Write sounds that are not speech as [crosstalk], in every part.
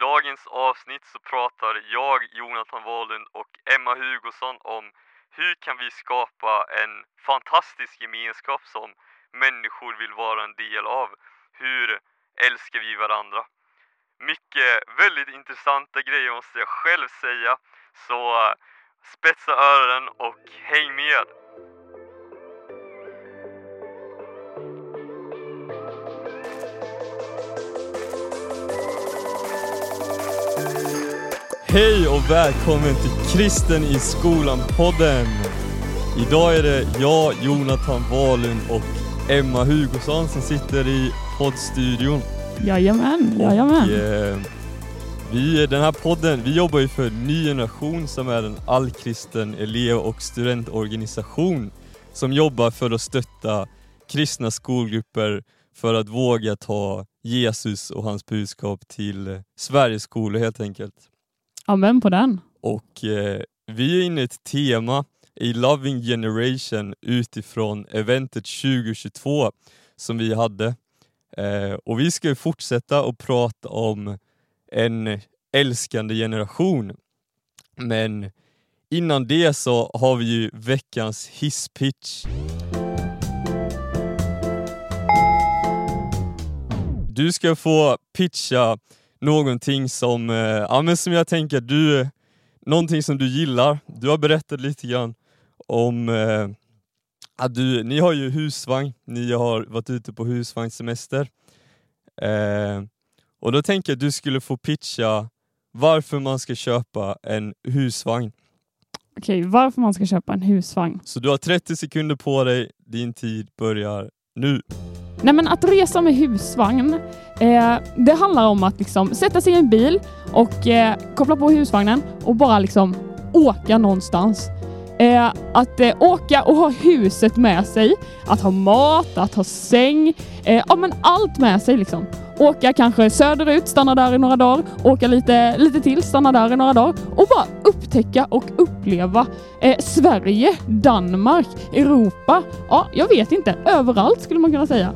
dagens avsnitt så pratar jag, Jonathan Wahlund och Emma Hugosson om hur kan vi skapa en fantastisk gemenskap som människor vill vara en del av? Hur älskar vi varandra? Mycket väldigt intressanta grejer måste jag själv säga. Så spetsa öronen och häng med! Hej och välkommen till Kristen i skolan-podden! Idag är det jag, Jonathan Wahlund och Emma Hugosson som sitter i poddstudion. Jajamän, jajamän. Och, eh, vi, den här podden, vi jobbar ju för Ny Generation som är en allkristen elev och studentorganisation som jobbar för att stötta kristna skolgrupper för att våga ta Jesus och hans budskap till Sveriges skolor helt enkelt. Amen på den. Och eh, vi är inne i ett tema i Loving Generation utifrån eventet 2022 som vi hade. Eh, och vi ska fortsätta att prata om en älskande generation. Men innan det så har vi ju veckans hisspitch. Du ska få pitcha någonting som, eh, ja, men som jag tänker du, någonting som du gillar. Du har berättat lite grann om eh, att du, ni har ju husvagn, ni har varit ute på husvagnssemester. Eh, och då tänker jag att du skulle få pitcha varför man ska köpa en husvagn. Okej, varför man ska köpa en husvagn? Så du har 30 sekunder på dig, din tid börjar nu. Nej men att resa med husvagn, eh, det handlar om att liksom sätta sig i en bil och eh, koppla på husvagnen och bara liksom åka någonstans. Eh, att eh, åka och ha huset med sig, att ha mat, att ha säng, eh, ja men allt med sig liksom. Åka kanske söderut, stanna där i några dagar, åka lite, lite till, stanna där i några dagar och bara upptäcka och uppleva eh, Sverige, Danmark, Europa, ja jag vet inte, överallt skulle man kunna säga.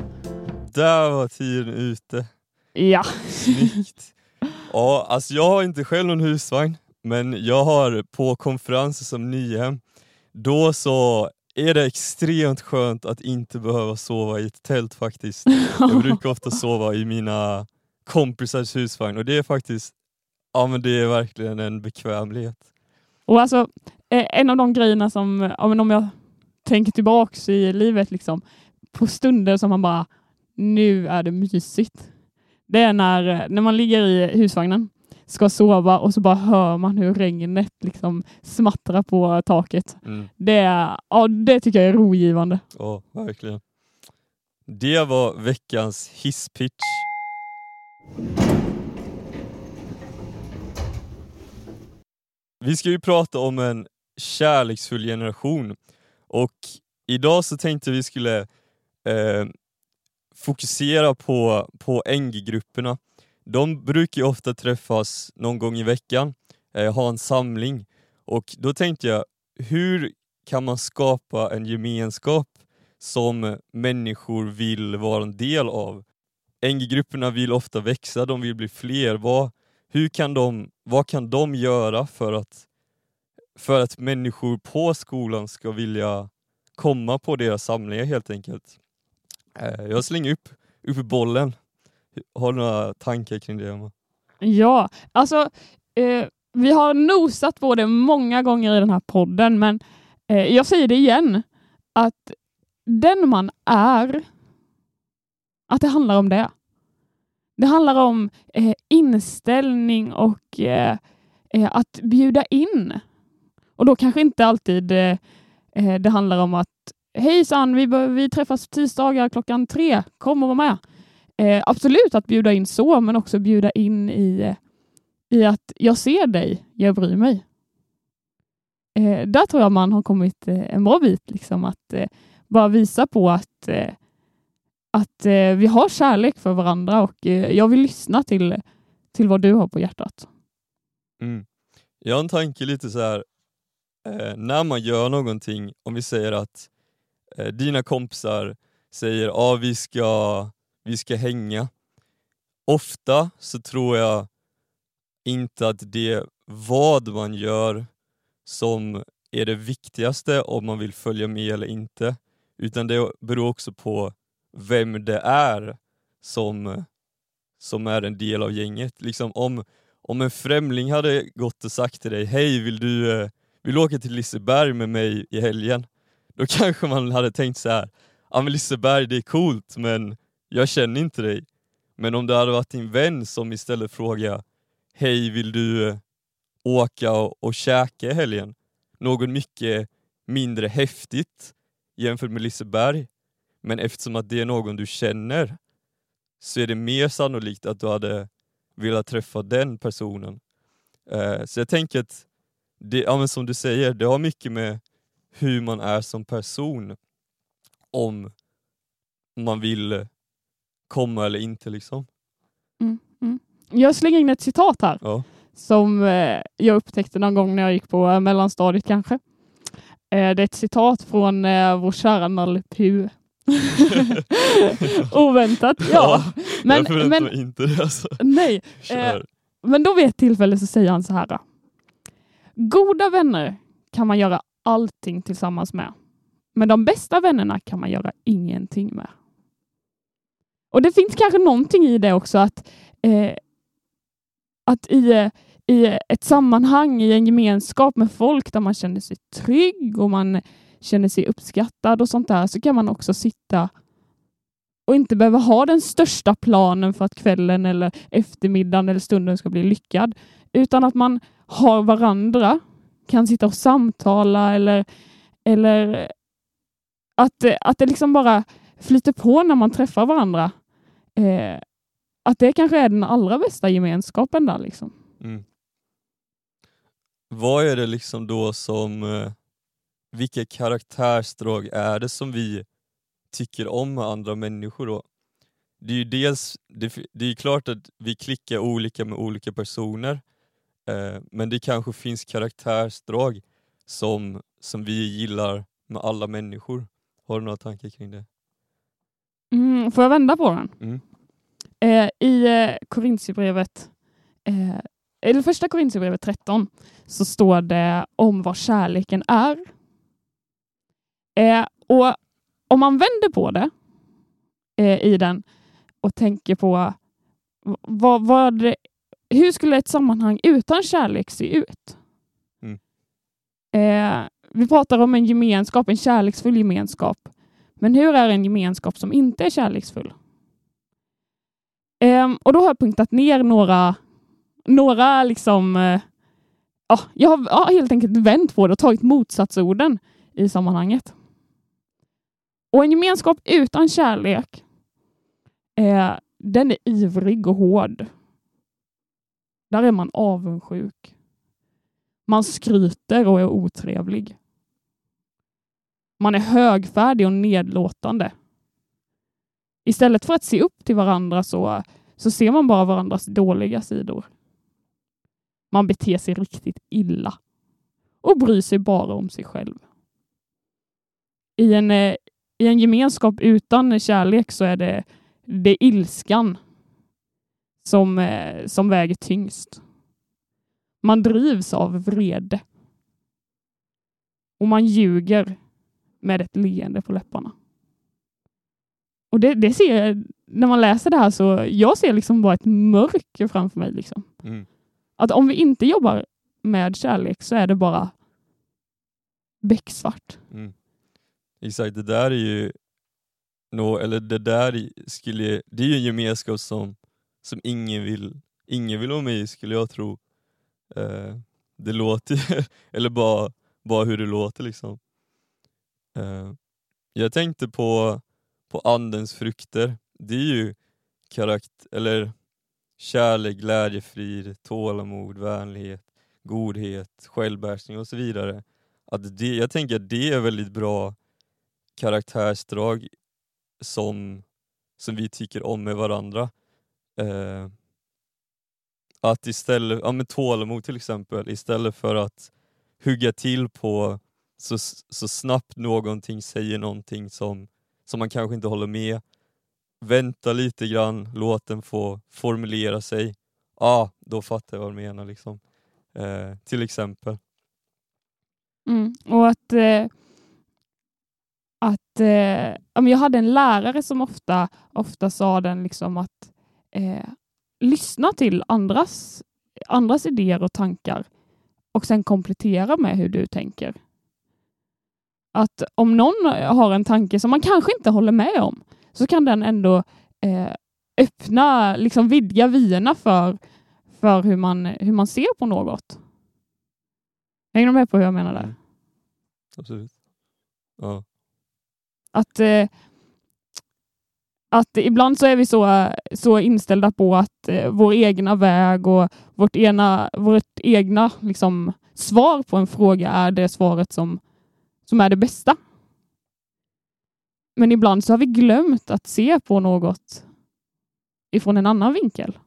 Där var tiden ute. Ja. Snyggt. Ja, alltså jag har inte själv någon husvagn, men jag har på konferenser som Nyhem, då så är det extremt skönt att inte behöva sova i ett tält faktiskt. Jag brukar ofta sova i mina kompisars husvagn och det är faktiskt, ja men det är verkligen en bekvämlighet. Och alltså, eh, en av de grejerna som, ja, men om jag tänker tillbaks i livet, liksom, på stunder som man bara, nu är det mysigt. Det är när, när man ligger i husvagnen, ska sova och så bara hör man hur regnet liksom smattrar på taket. Mm. Det, ja, det tycker jag är rogivande. Ja, verkligen. Det var veckans hisspitch. Vi ska ju prata om en kärleksfull generation och idag så tänkte vi skulle eh, fokusera på, på NG-grupperna. De brukar ju ofta träffas någon gång i veckan, eh, ha en samling och då tänkte jag, hur kan man skapa en gemenskap som människor vill vara en del av? NG-grupperna vill ofta växa, de vill bli fler. Vad, hur kan de, vad kan de göra för att, för att människor på skolan ska vilja komma på deras samlingar helt enkelt? Eh, jag slänger upp, upp bollen. Har du några tankar kring det Emma? Ja, alltså eh, vi har nosat på det många gånger i den här podden, men eh, jag säger det igen, att den man är, att det handlar om det. Det handlar om eh, inställning och eh, eh att bjuda in. Och då kanske inte alltid eh, eh det handlar om att hejsan, vi, vi träffas tisdagar klockan tre, kom och var med. Eh, absolut att bjuda in så, men också bjuda in i, i att jag ser dig, jag bryr mig. Eh, där tror jag man har kommit eh, en bra bit, liksom att eh, bara visa på att, eh, att eh, vi har kärlek för varandra och eh, jag vill lyssna till, till vad du har på hjärtat. Mm. Jag har en tanke lite så här. Eh, när man gör någonting, om vi säger att eh, dina kompisar säger att ah, vi, ska, vi ska hänga. Ofta så tror jag inte att det är vad man gör som är det viktigaste om man vill följa med eller inte. Utan det beror också på vem det är som, som är en del av gänget. Liksom om, om en främling hade gått och sagt till dig, hej vill du, eh, vill du åka till Liseberg med mig i helgen? Då [laughs] kanske man hade tänkt så här, ja men Liseberg det är coolt men jag känner inte dig. Men om det hade varit din vän som istället frågar, hej vill du eh, åka och, och käka i helgen? Något mycket mindre häftigt jämfört med Liseberg. Men eftersom att det är någon du känner så är det mer sannolikt att du hade velat träffa den personen. Eh, så jag tänker att, det, ja, men som du säger, det har mycket med hur man är som person om man vill komma eller inte. liksom. Mm, mm. Jag slänger in ett citat här Ja. som eh, jag upptäckte någon gång när jag gick på eh, mellanstadiet kanske. Eh, det är ett citat från eh, vår kära Nalle Puh. [laughs] Oväntat, ja. Men, jag men inte det alltså. nej, Kör. men då vid ett tillfälle så säger han så här. Goda vänner kan man göra allting tillsammans med. Men de bästa vännerna kan man göra ingenting med. Och det finns kanske någonting i det också att, eh, att i, i ett sammanhang, i en gemenskap med folk där man känner sig trygg och man känner sig uppskattad och sånt där så kan man också sitta och inte behöva ha den största planen för att kvällen eller eftermiddagen eller stunden ska bli lyckad. Utan att man har varandra, kan sitta och samtala eller, eller att, att det liksom bara flyter på när man träffar varandra. Eh, att det kanske är den allra bästa gemenskapen där. Liksom. Mm. Vad är det liksom då som, eh, vilka karaktärsdrag är det som vi tycker om med andra människor då? Det är ju dels, det, det är ju klart att vi klickar olika med olika personer, eh, men det kanske finns karaktärsdrag som, som vi gillar med alla människor. Har du några tankar kring det? Mm, får jag vända på den? Mm. Eh, I eh, Korintierbrevet, eh, eller första Korintierbrevet 13, så står det om vad kärleken är. Eh, och om man vänder på det eh, i den och tänker på vad, vad, hur skulle ett sammanhang utan kärlek se ut? Mm. Eh, vi pratar om en gemenskap, en kärleksfull gemenskap. Men hur är en gemenskap som inte är kärleksfull? Ehm, och då har jag punktat ner några, några liksom, eh, ja, jag har ja, helt enkelt vänt på det och tagit motsatsorden i sammanhanget. Och en gemenskap utan kärlek, eh, den är ivrig och hård. Där är man avundsjuk. Man skryter och är otrevlig. Man är högfärdig och nedlåtande. Istället för att se upp till varandra så, så ser man bara varandras dåliga sidor. Man beter sig riktigt illa och bryr sig bara om sig själv. I en, eh, i en gemenskap utan kärlek så är det, det är ilskan som, eh, som väger tyngst. Man drivs av vrede. Och man ljuger med ett leende på läpparna. Och det, det ser jag, när man läser det här så jag ser liksom bara ett mörker framför mig. Liksom. Mm. Att om vi inte jobbar med kärlek så är det bara becksvart. Mm. Exakt, det där är ju nå, eller det där skulle, det är ju en gemenskap som, som ingen vill, ingen vill vara med i skulle jag tro. Eh, det låter [laughs] eller bara, bara hur det låter liksom. Eh, jag tänkte på, på andens frukter, det är ju karakt eller kärlek, glädje, frid, tålamod, vänlighet, godhet, självbehärskning och så vidare. Att det, jag tänker att det är väldigt bra karaktärsdrag som, som vi tycker om med varandra. Eh, att istället, ja men tålamod till exempel, istället för att hugga till på så, så snabbt någonting säger någonting som, som man kanske inte håller med. Vänta lite grann, låt den få formulera sig ah, då fattar jag vad du menar. Liksom. Eh, till exempel. Mm. Och att, eh, att eh, jag hade en lärare som ofta, ofta sa den liksom att eh, lyssna till andras, andras idéer och tankar och sen komplettera med hur du tänker. Att om någon har en tanke som man kanske inte håller med om så kan den ändå eh, öppna, liksom vidga vyerna för, för hur, man, hur man ser på något. Hänger du med på hur jag menar där? Mm. Absolut. Ja. Att, eh, att ibland så är vi så, så inställda på att eh, vår egna väg och vårt, ena, vårt egna liksom, svar på en fråga är det svaret som, som är det bästa. Men ibland så har vi glömt att se på något ifrån en annan vinkel.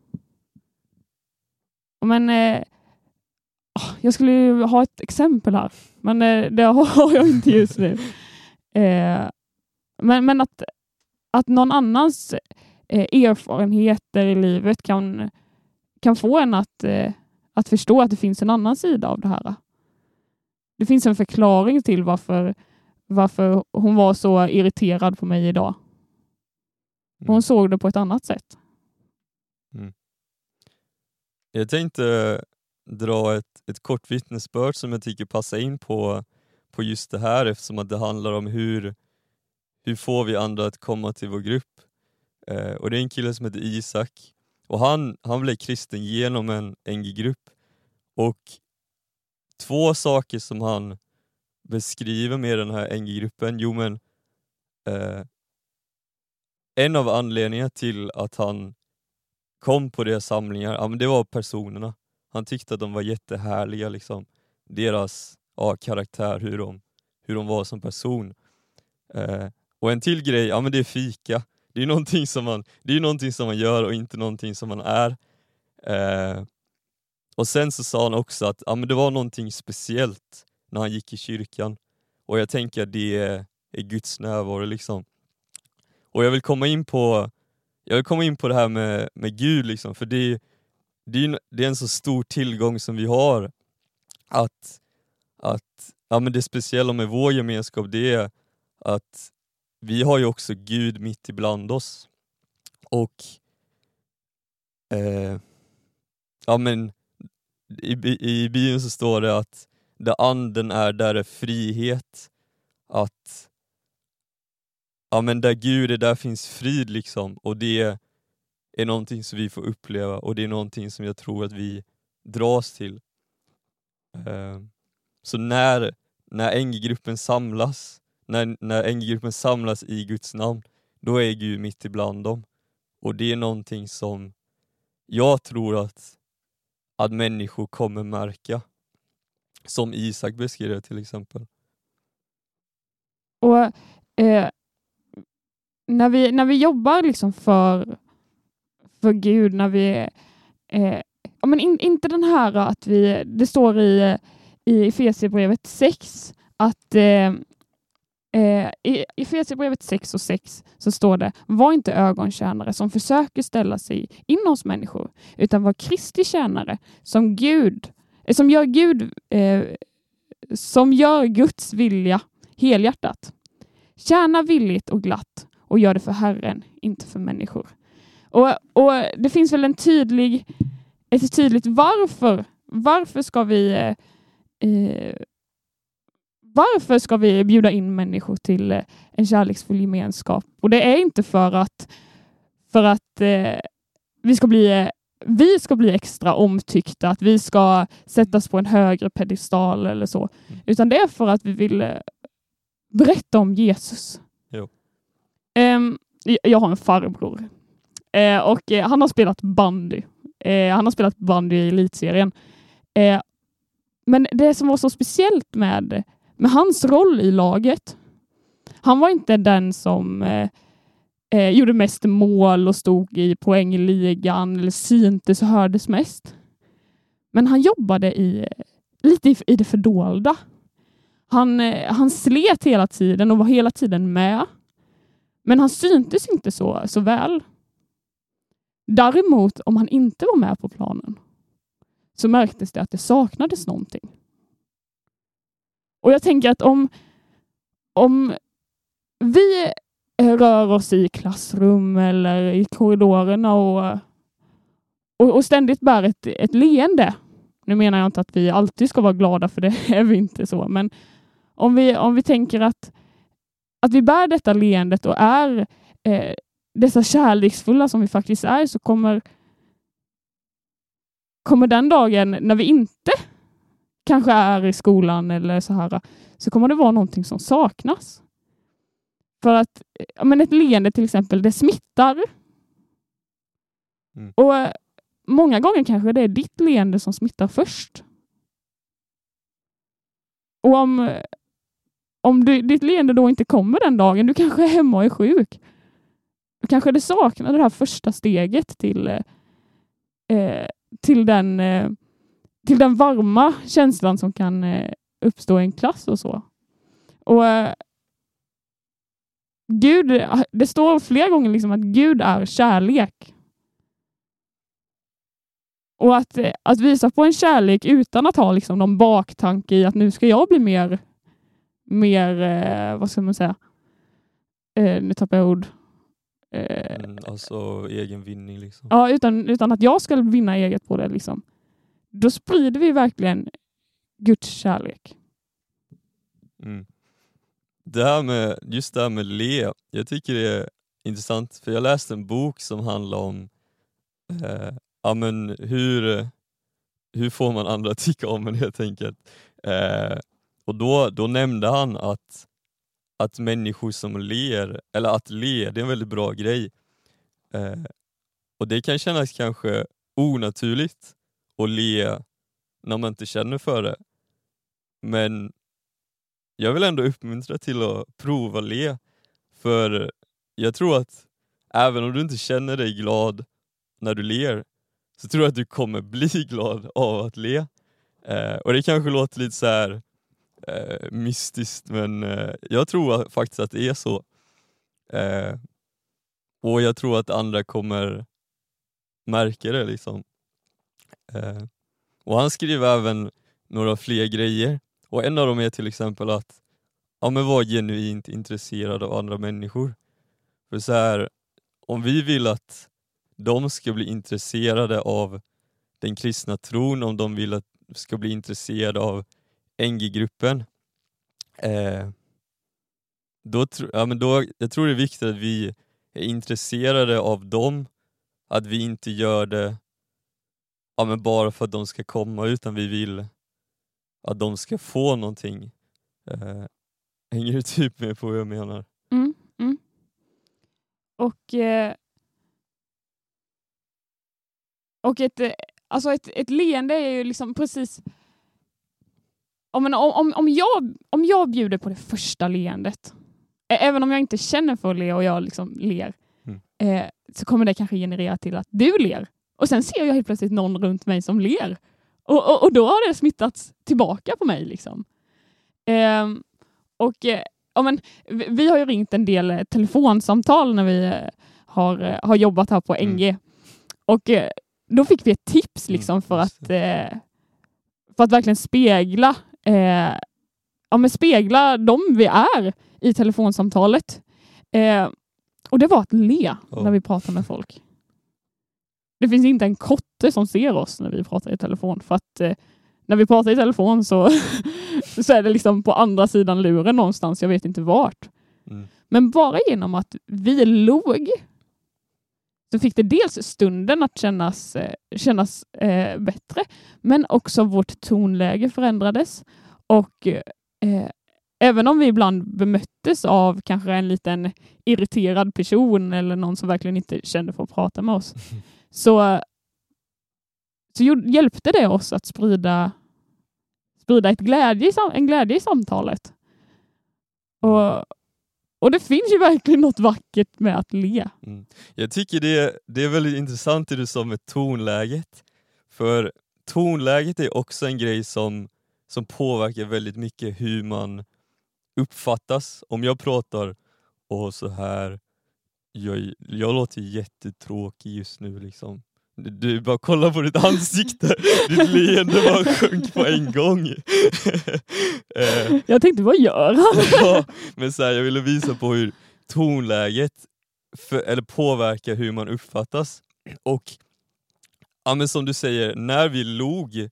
Men eh, jag skulle ha ett exempel här, men eh, det har jag inte just nu. [laughs] Eh, men, men att, att någon annans eh, erfarenheter i livet kan, kan få en att, eh, att förstå att det finns en annan sida av det här. Det finns en förklaring till varför, varför hon var så irriterad på mig idag. Hon mm. såg det på ett annat sätt. Mm. Jag tänkte dra ett, ett kort vittnesbörd som jag tycker passar in på, på just det här eftersom att det handlar om hur, hur får vi andra att komma till vår grupp. Eh, och Det är en kille som heter Isak och han, han blev kristen genom en NG-grupp. Och två saker som han beskriver med den här NG-gruppen, jo men eh, en av anledningarna till att han kom på deras samlingar, ja, men det var personerna. Han tyckte att de var jättehärliga, liksom. deras ja, karaktär, hur de, hur de var som person. Eh, och en till grej, ja men det är fika. Det är någonting som man, det är någonting som man gör och inte någonting som man är. Eh, och sen så sa han också att ja, men det var någonting speciellt när han gick i kyrkan. Och jag tänker att det är, är Guds närvaro liksom. Och jag vill komma in på, jag vill komma in på det här med, med Gud, liksom, för det, det, är, det är en så stor tillgång som vi har. Att, att ja, men det speciella med vår gemenskap det är att vi har ju också Gud mitt ibland oss. Och eh, ja, men i, i Bibeln så står det att där anden är, där är frihet. Att ja, men där Gud är, där finns frid liksom. Och det är någonting som vi får uppleva och det är någonting som jag tror att vi dras till. Eh, så när, när NG-gruppen samlas, när, när NG-gruppen samlas i Guds namn, då är Gud mitt ibland dem. Och det är någonting som jag tror att, att människor kommer märka. Som Isak beskrev det till exempel. Och eh, när, vi, när vi jobbar liksom för för Gud när vi... Eh, ja, men in, inte den här att vi... Det står i, i Efesierbrevet 6 att eh, eh, i Efesierbrevet 6 och 6 så står det Var inte ögontjänare som försöker ställa sig in hos människor, utan var Kristi tjänare som Gud, eh, som gör Gud, eh, som gör Guds vilja helhjärtat. Tjäna villigt och glatt och gör det för Herren, inte för människor. Och, och Det finns väl en tydlig, ett tydligt varför. Varför ska vi eh, eh varför ska vi bjuda in människor till eh, en kärleksfull gemenskap? Och det är inte för att, för att eh, vi, ska bli, vi ska bli extra omtyckta, att vi ska sättas på en högre pedestal eller så, mm. utan det är för att vi vill eh, berätta om Jesus. Um, jag har en farbror Eh, och eh, han har spelat bandy. Eh, han har spelat bandy i elitserien. Eh, men det som var så speciellt med, men hans roll i laget, han var inte den som eh, eh, gjorde mest mål och stod i poängligan eller syntes och hördes mest. Men han jobbade i, lite i, i det fördolda. Han, eh, han slet hela tiden och var hela tiden med. Men han syntes inte så, så väl. Däremot om han inte var med på planen så märktes det att det saknades någonting. Och jag tänker att om, om vi rör oss i klassrum eller i korridorerna och, och, och ständigt bär ett, ett leende. Nu menar jag inte att vi alltid ska vara glada för det [laughs] är vi inte så, men om vi, om vi tänker att, att vi bär detta leendet och är eh, dessa kärleksfulla som vi faktiskt är så kommer, kommer den dagen när vi inte kanske är i skolan eller så här, så kommer det vara någonting som saknas. För att ja, men ett leende till exempel, det smittar. Mm. Och eh, många gånger kanske det är ditt leende som smittar först. Och om, om du, ditt leende då inte kommer den dagen, du kanske är hemma och är sjuk, då kanske det saknar det här första steget till, eh, till, den, eh, till den varma känslan som kan eh, uppstå i en klass och så. Och eh, Gud, det står flera gånger liksom att Gud är kärlek. Och att, att visa på en kärlek utan att ha liksom någon baktanke i att nu ska jag bli mer, mer eh, vad ska man säga, eh, nu tappar jag ord. Eh, Mm, alltså egen vinning liksom. ja, utan, utan att jag ska vinna eget på det. Liksom. Då sprider vi verkligen Guds kärlek. Mm. Det här med, just det här med le, jag tycker det är intressant för jag läste en bok som handlar om eh, ja, men hur, hur får man andra att tycka om en helt enkelt. Eh, och då, då nämnde han att, att människor som ler, eller att le, det är en väldigt bra grej. Eh, och det kan kännas kanske onaturligt och le när man inte känner för det. Men jag vill ändå uppmuntra till att prova le. För jag tror att även om du inte känner dig glad när du ler, så tror jag att du kommer bli [laughs] glad av att le. Eh, och det kanske låter lite så här eh, mystiskt, men eh, jag tror faktiskt att det är så. Eh, och jag tror att andra kommer märka det. liksom. Eh, och Han skriver även några fler grejer. Och En av dem är till exempel att ja, men vara genuint intresserad av andra människor. För så här, Om vi vill att de ska bli intresserade av den kristna tron, om de vill att ska bli intresserade av NG-gruppen, eh, då, tro, ja, men då, jag tror det är viktigt att vi är intresserade av dem, att vi inte gör det ja, men bara för att de ska komma, utan vi vill att de ska få någonting. Eh, hänger du typ med på vad jag menar? Mm, mm. Och, eh, och ett, eh, alltså ett, ett leende är ju liksom precis... Om, en- om, om, jag, om jag bjuder på det första leendet, även om jag inte känner för att le och jag liksom ler, Mm. eh, så kommer det kanske generera till att du ler. Och sen ser jag helt plötsligt någon runt mig som ler. Och, och, och då har det smittats tillbaka på mig. Liksom. Ehm, och eh, ja, men, vi, vi har ju ringt en del eh, telefonsamtal när vi eh, har, eh, har jobbat här på Mm. NG. Och eh, då fick vi ett tips Mm, liksom, för, att, för att verkligen spegla, ja, men spegla dem vi är i telefonsamtalet. Eh, och det var att le Ja. när vi pratar med folk. Det finns inte en kotte som ser oss när vi pratar i telefon för att eh, när vi pratar i telefon så, [laughs] så är det liksom på andra sidan luren någonstans, jag vet inte vart. Mm. Men bara genom att vi låg så fick det dels stunden att kännas, eh, kännas eh, bättre, men också vårt tonläge förändrades. Och eh, även om vi ibland bemöttes av kanske en liten irriterad person eller någon som verkligen inte kände för att prata med oss, [laughs] så, så hjälpte det oss att sprida, sprida ett glädje en glädje i samtalet. Och, och det finns ju verkligen något vackert med att le. Mm. Jag tycker det, det är väldigt intressant det du sa med tonläget. För tonläget är också en grej som, som påverkar väldigt mycket hur man uppfattas. Om jag pratar och så här jag, jag låter jättetråkig just nu liksom. Du, du bara kolla på ditt ansikte, [laughs] ditt leende bara sjönk på en gång. [laughs] eh, Jag tänkte, vad gör han? [laughs] ja, men så här, jag ville visa på hur tonläget för, eller påverkar hur man uppfattas. Och ja, men som du säger, när vi log,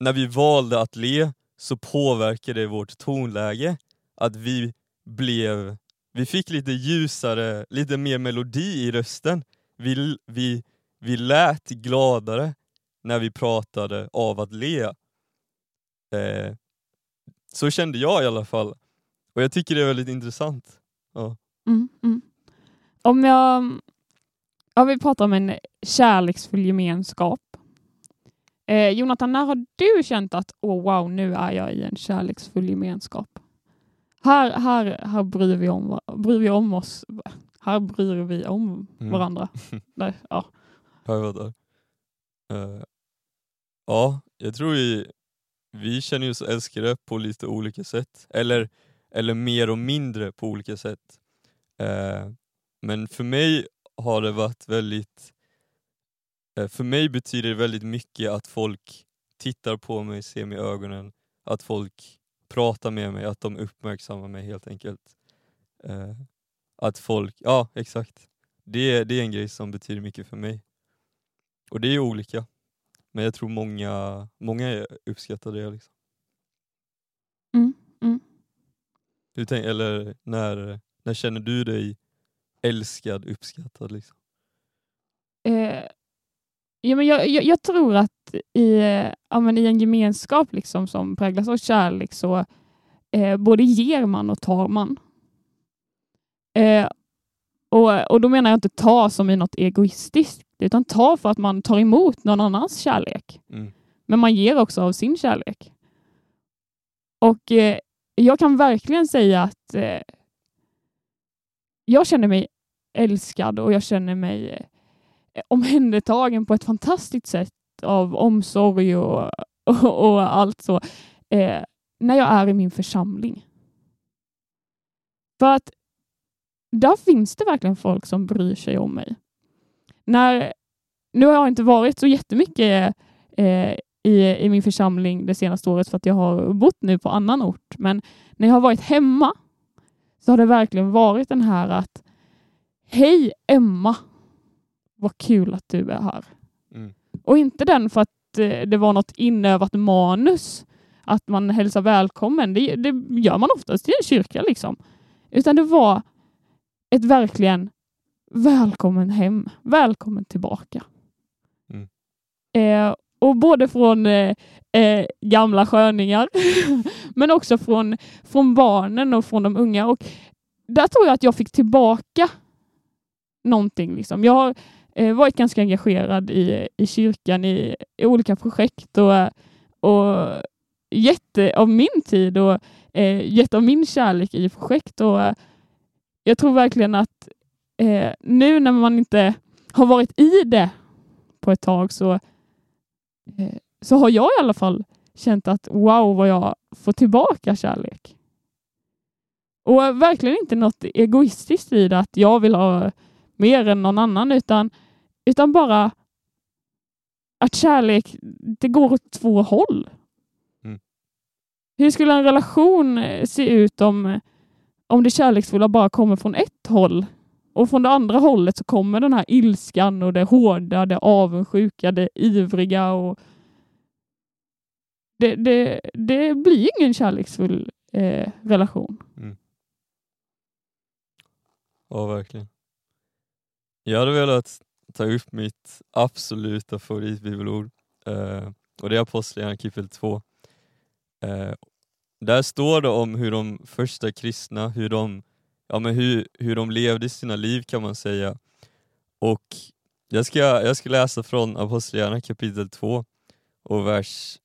när vi valde att le, så påverkade det vårt tonläge. Att vi blev, vi fick lite ljusare, lite mer melodi i rösten. Vi, vi, vi lät gladare när vi pratade av att le. Eh, så kände jag i alla fall. Och jag tycker det är väldigt intressant. Ja. Mm, mm. Om jag om vi pratar om en kärleksfull gemenskap. Eh, Jonathan, när har du känt att oh, wow, nu är jag i en kärleksfull gemenskap? Här, här, här bryr, vi om, bryr vi om oss. Här bryr vi om Mm. varandra. [laughs] Där, ja. Ja, jag fattar. Eh, ja, jag tror vi, vi känner oss älskade på lite olika sätt. Eller, eller mer och mindre på olika sätt. Eh, men för mig har det varit väldigt... eh, för mig betyder det väldigt mycket att folk tittar på mig, ser mig i ögonen, att folk pratar med mig, att de uppmärksammar mig helt enkelt. Eh, att folk, ja exakt. Det, det är en grej som betyder mycket för mig. Och det är olika. Men jag tror många, många uppskattar det. Liksom. Mm, mm. Hur tänk, eller när, när känner du dig älskad, uppskattad? Liksom? Eh, ja, men jag, jag, jag tror att i, ja, men i en gemenskap liksom, som präglas av kärlek så eh, både ger man och tar man. Eh, och, och då menar jag inte ta som i något egoistiskt, utan ta för att man tar emot någon annans kärlek. Mm. Men man ger också av sin kärlek. Och eh, jag kan verkligen säga att eh, jag känner mig älskad och jag känner mig eh, Eh, omhändertagen på ett fantastiskt sätt av omsorg och, [laughs] och, och allt så eh, när jag är i min församling. För att där finns det verkligen folk som bryr sig om mig. När, nu har jag inte varit så jättemycket eh, i, i min församling det senaste året för att jag har bott nu på annan ort. Men när jag har varit hemma så har det verkligen varit den här att Hej Emma! Vad kul att du är här. Mm. Och inte den för att eh, det var något inövat manus att man hälsar välkommen. Det, det gör man oftast i en kyrka liksom. Utan det var ett verkligen välkommen hem, välkommen tillbaka. Mm. Eh, och både från eh, eh, gamla sköningar [laughs] men också från, från barnen och från de unga. Och där tror jag att jag fick tillbaka någonting. Liksom. Jag har Eh, varit ganska engagerad i, i kyrkan i, i olika projekt och, och gett eh, av min tid och eh, gett av min kärlek i projekt. Och, jag tror verkligen att eh, nu när man inte har varit i det på ett tag så, eh, så har jag i alla fall känt att wow vad jag får tillbaka kärlek. Och verkligen inte något egoistiskt i det att jag vill ha mer än någon annan utan, utan bara att kärlek, det går åt två håll. Mm. Hur skulle en relation eh, se ut om, om det kärleksfulla bara kommer från ett håll och från det andra hållet så kommer den här ilskan och det hårda, det avundsjuka, det ivriga och det, det, det blir ingen kärleksfull eh, relation. Ja, verkligen. Jag hade velat ta upp mitt absoluta favoritbibelord eh, och det är Apostlagärningarna kapitel 2. Eh, där står det om hur de första kristna, hur de, ja, men hur, hur de levde sina liv kan man säga. Och jag ska, jag ska läsa från Apostlagärningarna kapitel 2 och vers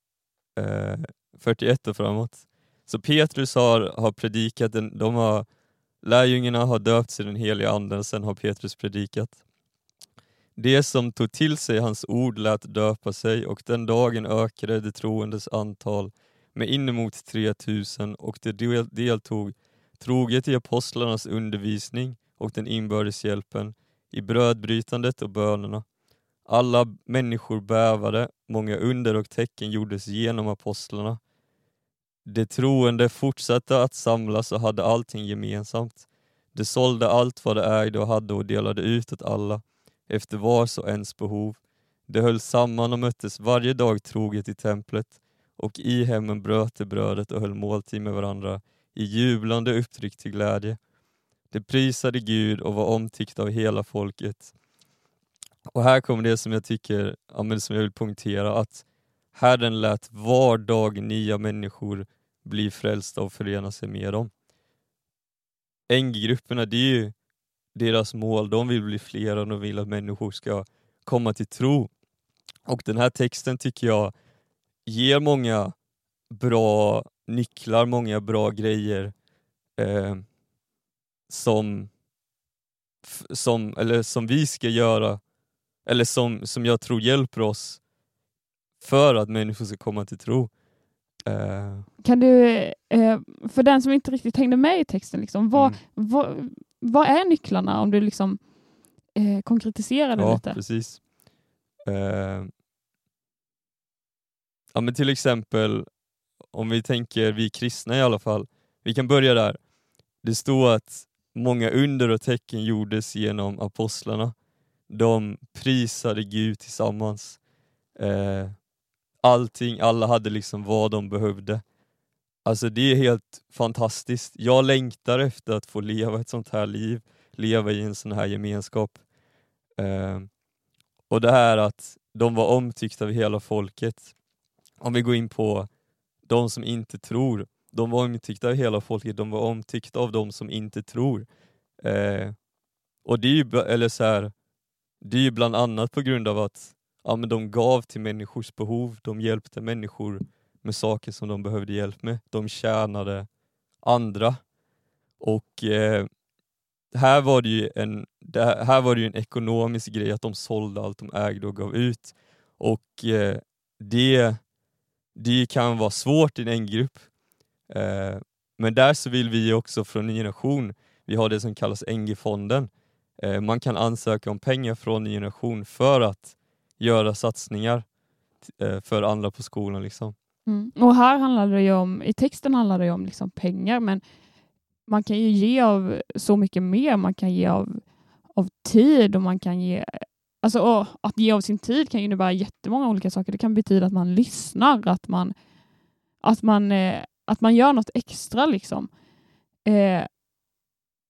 eh, 41 och framåt. Så Petrus har, har predikat, den, de har Lärjungarna har döpts i den heliga anden, sen har Petrus predikat. De som tog till sig hans ord lät döpa sig och den dagen ökade de troendes antal med inemot 3000 och de deltog troget i apostlarnas undervisning och den inbördes hjälpen, i brödbrytandet och bönerna. Alla människor bävade, många under och tecken gjordes genom apostlarna. De troende fortsatte att samlas och hade allting gemensamt. De sålde allt vad de ägde och hade och delade ut åt alla, efter vars och ens behov. De höll samman och möttes varje dag troget i templet, och i hemmen bröt de brödet och höll måltid med varandra i jublande upptryck till glädje. De prisade Gud och var omtyckta av hela folket. Och här kommer det som jag tycker, ja, men som jag vill punktera, att Herren lät var dag nya människor bli frälsta och förena sig med dem. NG-grupperna, det är ju deras mål, de vill bli fler och de vill att människor ska komma till tro. Och den här texten tycker jag ger många bra nycklar, många bra grejer eh, som, som, eller som vi ska göra, eller som, som jag tror hjälper oss för att människor ska komma till tro. Eh, Kan du, eh, för den som inte riktigt hängde med i texten, liksom, vad, mm. vad, vad är nycklarna om du liksom eh, konkretiserar det Ja, lite? precis. Eh, ja, men till exempel, om vi tänker vi kristna i alla fall, vi kan börja där. Det står att många under och tecken gjordes genom apostlarna. De prisade Gud tillsammans. Eh, allting, alla hade liksom vad de behövde. Alltså det är helt fantastiskt. Jag längtar efter att få leva ett sånt här liv, leva i en sån här gemenskap. Eh, och det här att de var omtyckta av hela folket. Om vi går in på de som inte tror, de var omtyckta av hela folket, de var omtyckta av de som inte tror. Eh, och det är ju, eller så här, det är ju bland annat på grund av att ja, men de gav till människors behov, de hjälpte människor med saker som de behövde hjälp med. De tjänade andra. Och eh, här var det ju en, det här här var det ju en ekonomisk grej att de sålde allt de ägde och gav ut. Och eh, det, det kan vara svårt i en grupp. Eh, men där så vill vi också från Ny Generation, vi har det som kallas NG-fonden. Eh, man kan ansöka om pengar från Ny Generation för att göra satsningar eh, för andra på skolan. Liksom. Mm. Och här handlar det ju om, i texten handlar det ju om liksom pengar, men man kan ju ge av så mycket mer. Man kan ge av, av tid och man kan ge Alltså, och att ge av sin tid kan ju innebära jättemånga olika saker. Det kan betyda att man lyssnar, att man, att man, eh, att man gör något extra. liksom. Eh,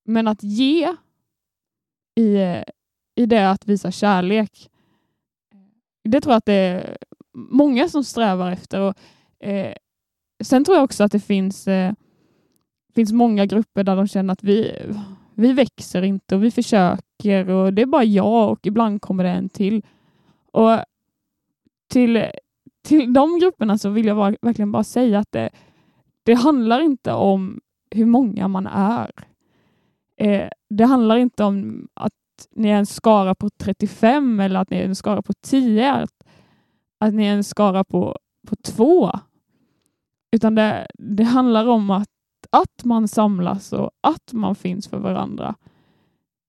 men att ge i, i det att visa kärlek, det tror jag att det är många som strävar efter. Och, eh, sen tror jag också att det finns, eh, finns många grupper där de känner att vi, vi växer inte och vi försöker och det är bara jag och ibland kommer det en till. Och till, till de grupperna så vill jag bara, verkligen bara säga att det, det handlar inte om hur många man är. Eh, det handlar inte om att ni är en skara på 35 eller att ni är en skara på 10, att, att ni är en skara på, på två. Utan det, det handlar om att, att man samlas och att man finns för varandra.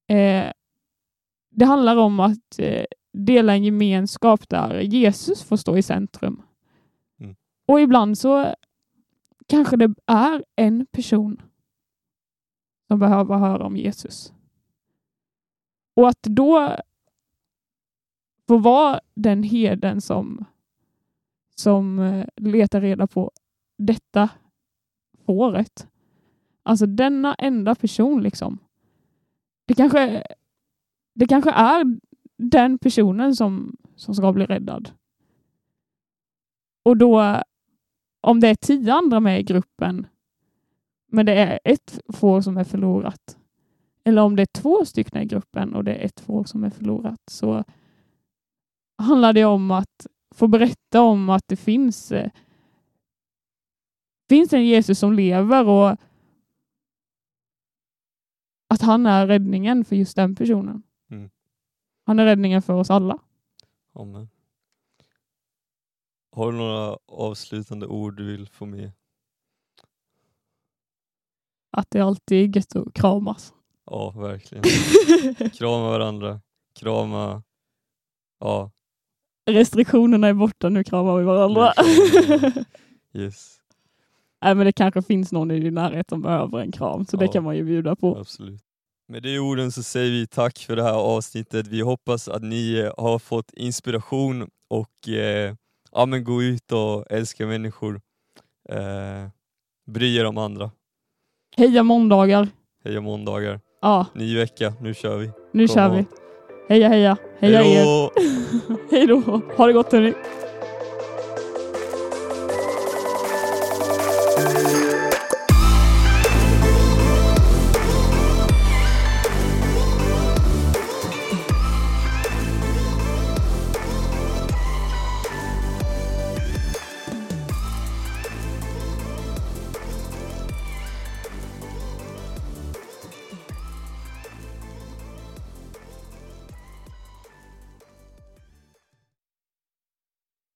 Eh, det handlar om att eh, dela en gemenskap där Jesus får stå i centrum. Mm. Och ibland så kanske det är en person som behöver höra om Jesus. Och att då få vara den heden som, som eh, letar reda på detta fåret. Alltså denna enda person liksom. Det kanske, det kanske är den personen som, som ska bli räddad. Och då, om det är tio andra med i gruppen, men det är ett får som är förlorat, eller om det är två stycken i gruppen och det är ett får som är förlorat, så handlar det om att få berätta om att det finns, eh, finns en Jesus som lever och att han är räddningen för just den personen. Mm. Han är räddningen för oss alla. Amen. Har du några avslutande ord du vill få med? Att det alltid är gött att kramas. Ja, verkligen. [laughs] Krama varandra, krama, ja, Restriktionerna är borta, nu kramar vi varandra. Nu kramar vi varandra. [laughs] yes, Nej, men det kanske finns någon i din närhet som behöver en kram, så det Ja. kan man ju bjuda på. absolut. Med de orden så säger vi tack för det här avsnittet. Vi hoppas att ni eh, har fått inspiration och eh, ja, men gå ut och älska människor. Eh, bry er om andra. Heja måndagar! Heja måndagar. Ja, Ny vecka, nu kör vi. nu Kom kör vi. Heja heja! Heja Hej er! Hej då! [laughs] Ha det gott hörni!